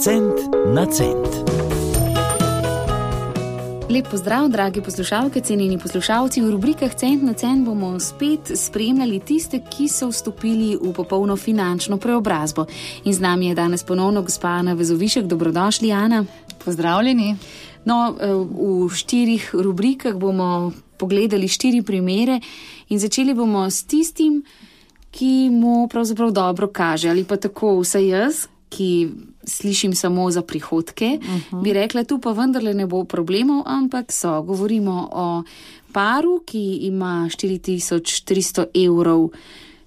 Cent na cent. Lep pozdrav, dragi poslušalke, cenjeni poslušalci. V rubrikah Cent na cent bomo spet spremljali tiste, ki so vstopili v popolno finančno preobrazbo. In z nami je danes ponovno gospa Ana Vezovišek. Dobrodošli, Ana. Pozdravljeni. No, v štirih rubrikah bomo pogledali štiri primere in začeli bomo s tistim, ki mu pravzaprav dobro kaže, ali pa tako vse jaz, ki slišim samo za prihodke, uh -huh. bi rekla, tu pa vendarle ne bo problemov, ampak so. Govorimo o paru, ki ima 4300 evrov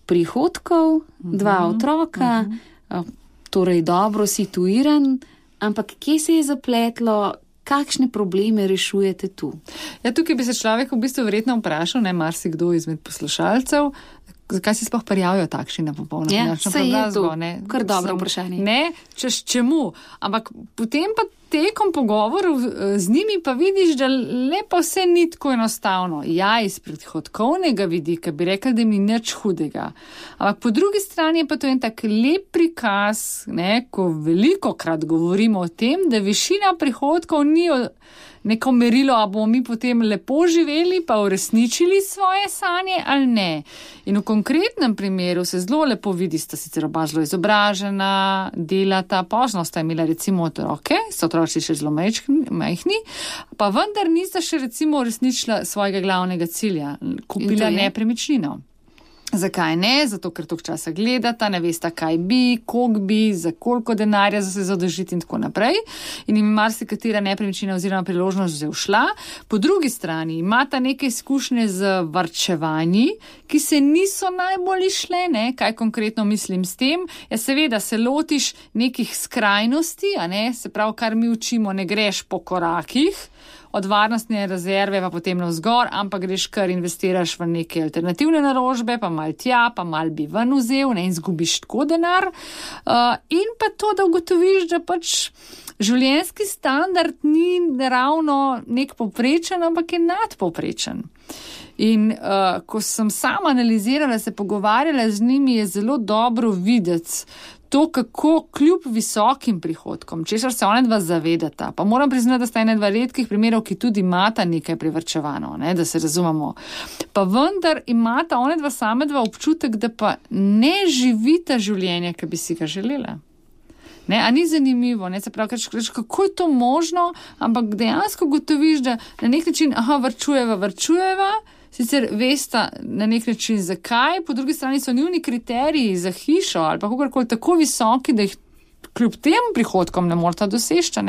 prihodkov, uh -huh. dva otroka, uh -huh. torej dobro situiran, ampak kje se je zapletlo? Kakšne probleme rešujete tu? Ja, tukaj bi se človek v bistvu verjetno vprašal, ne marsikdo izmed poslušalcev, zakaj se sploh prijavijo takšni na popolno ja, finančno preobrazbo? Kar dobro vprašanje. Ne, češ čemu. Ampak potem pa tekom pogovorov z njimi pa vidiš, da lepo vse ni tako enostavno. Ja, iz prihodkovnega vidika bi rekel, da mi nič hudega. Ampak po drugi strani je pa to en tak lep prikaz, ne, ko veliko krat govorimo o tem, da višina prihodkov ni neko merilo, a bomo mi potem lepo živeli, pa uresničili svoje sanje ali ne. In v konkretnem primeru se zelo lepo vidi, sta sicer oba zelo izobražena, delata, pozno sta imela recimo otroke, so otroci še zelo majhni, pa vendar nista še recimo uresničila svojega glavnega cilja, kupila nepremičnino. Zakaj ne? Zato, ker toliko časa gledata, ne veste, kaj bi, koliko bi, za koliko denarja za se zadržiti in tako naprej. In jim marsikatera nepremičnina oziroma priložnost že všla. Po drugi strani imata neke izkušnje z varčevanji, ki se niso najbolj išle, ne? kaj konkretno mislim s tem. Ja, seveda se lotiš nekih skrajnosti, ne? se pravi, kar mi učimo, ne greš po korakih od varnostne rezerve pa potem navzgor, ampak greš kar investiraš v neke alternativne naložbe, pa mal tja, pa mal bi ven vzel ne, in zgubiš tako denar. Uh, in pa to, da ugotoviš, da pač življenjski standard ni ravno nek poprečen, ampak je nadpoprečen. In uh, ko sem sama analizirala, se pogovarjala z njimi, je zelo dobro videti to, kako kljub visokim prihodkom, česar se ona dva zavedata, pa moram priznati, da sta ena dva redkih primerov, ki tudi imata nekaj privrčevano, ne, da se razumemo. Pa vendar imata ona dva same dva občutek, da pa ne živita življenja, ki bi si ga želela. Ne, a ni zanimivo, ne, se pravi, kač, kako je to možno, ampak dejansko gotoviš, da na nek način, aha, vrčujeva, vrčujeva sicer veste na nek način zakaj, po drugi strani so njuni kriteriji za hišo ali pa kakorkoli tako visoki, da jih kljub tem prihodkom ne morata doseči.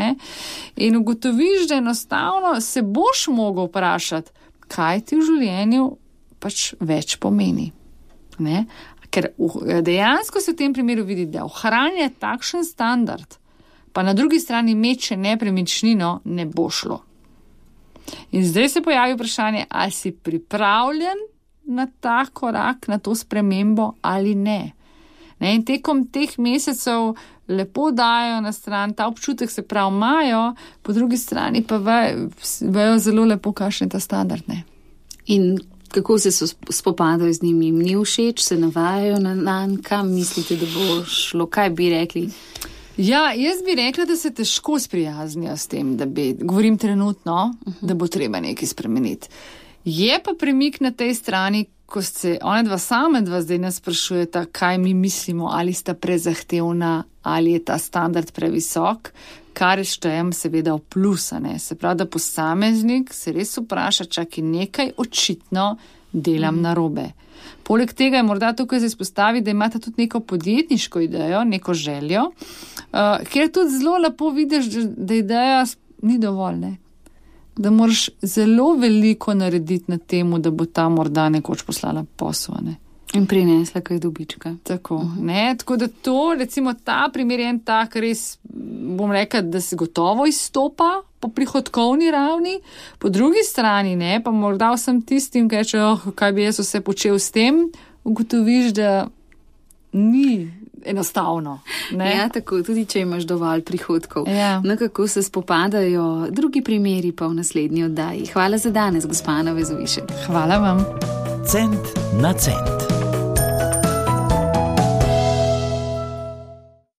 In ugotoviš, da enostavno se boš mogel vprašati, kaj ti v življenju pač več pomeni. Ne? Ker dejansko se v tem primeru vidi, da ohranja takšen standard, pa na drugi strani meče nepremičnino, ne bo šlo. In zdaj se pojavi vprašanje, ali si pripravljen na ta korak, na to spremembo ali ne. ne in tekom teh mesecev lepo dajo na stran, ta občutek se prav imajo, po drugi strani pa vejo zelo lepo, kakšen je ta standard. Ne. In kako se spopadajo z njimi, jim ni všeč, se navajajo na nan, kam mislite, da bo šlo, kaj bi rekli. Ja, jaz bi rekla, da se težko sprijaznijo s tem, da bi, govorim trenutno, uh -huh. da bo treba nekaj spremeniti. Je pa premik na tej strani, ko se ona dva sama dva zdaj nas sprašujeta, kaj mi mislimo, ali sta prezahtevna, ali je ta standard previsok, kar štejem seveda v plusane. Se pravi, da posameznik se res vpraša, čakaj nekaj očitno delam -huh. na robe. Poleg tega je morda tukaj izpostaviti, da imate tudi neko podjetniško idejo, neko željo, uh, kjer tudi zelo lepo vidiš, da ideja ni dovolj. Ne? Da moraš zelo veliko narediti na tem, da bo ta morda nekoč poslala poslovne. In prinesla kaj dobička. Tako, uh -huh. Tako da to, recimo, ta primer je en tak, res bom rekel, da se gotovo izstopa po prihodkovni ravni, po drugi strani ne, pa morda vsem tistim, ki rečejo, oh, kaj bi jaz vse počel s tem, ugotoviš, da ni. Enostavno. Ja, tako tudi, če imaš dovolj prihodkov. Ja. No, kako se spopadajo drugi primeri, pa v naslednji oddaji. Hvala za danes, gospod Vezovišek. Hvala vam. Cent na cent.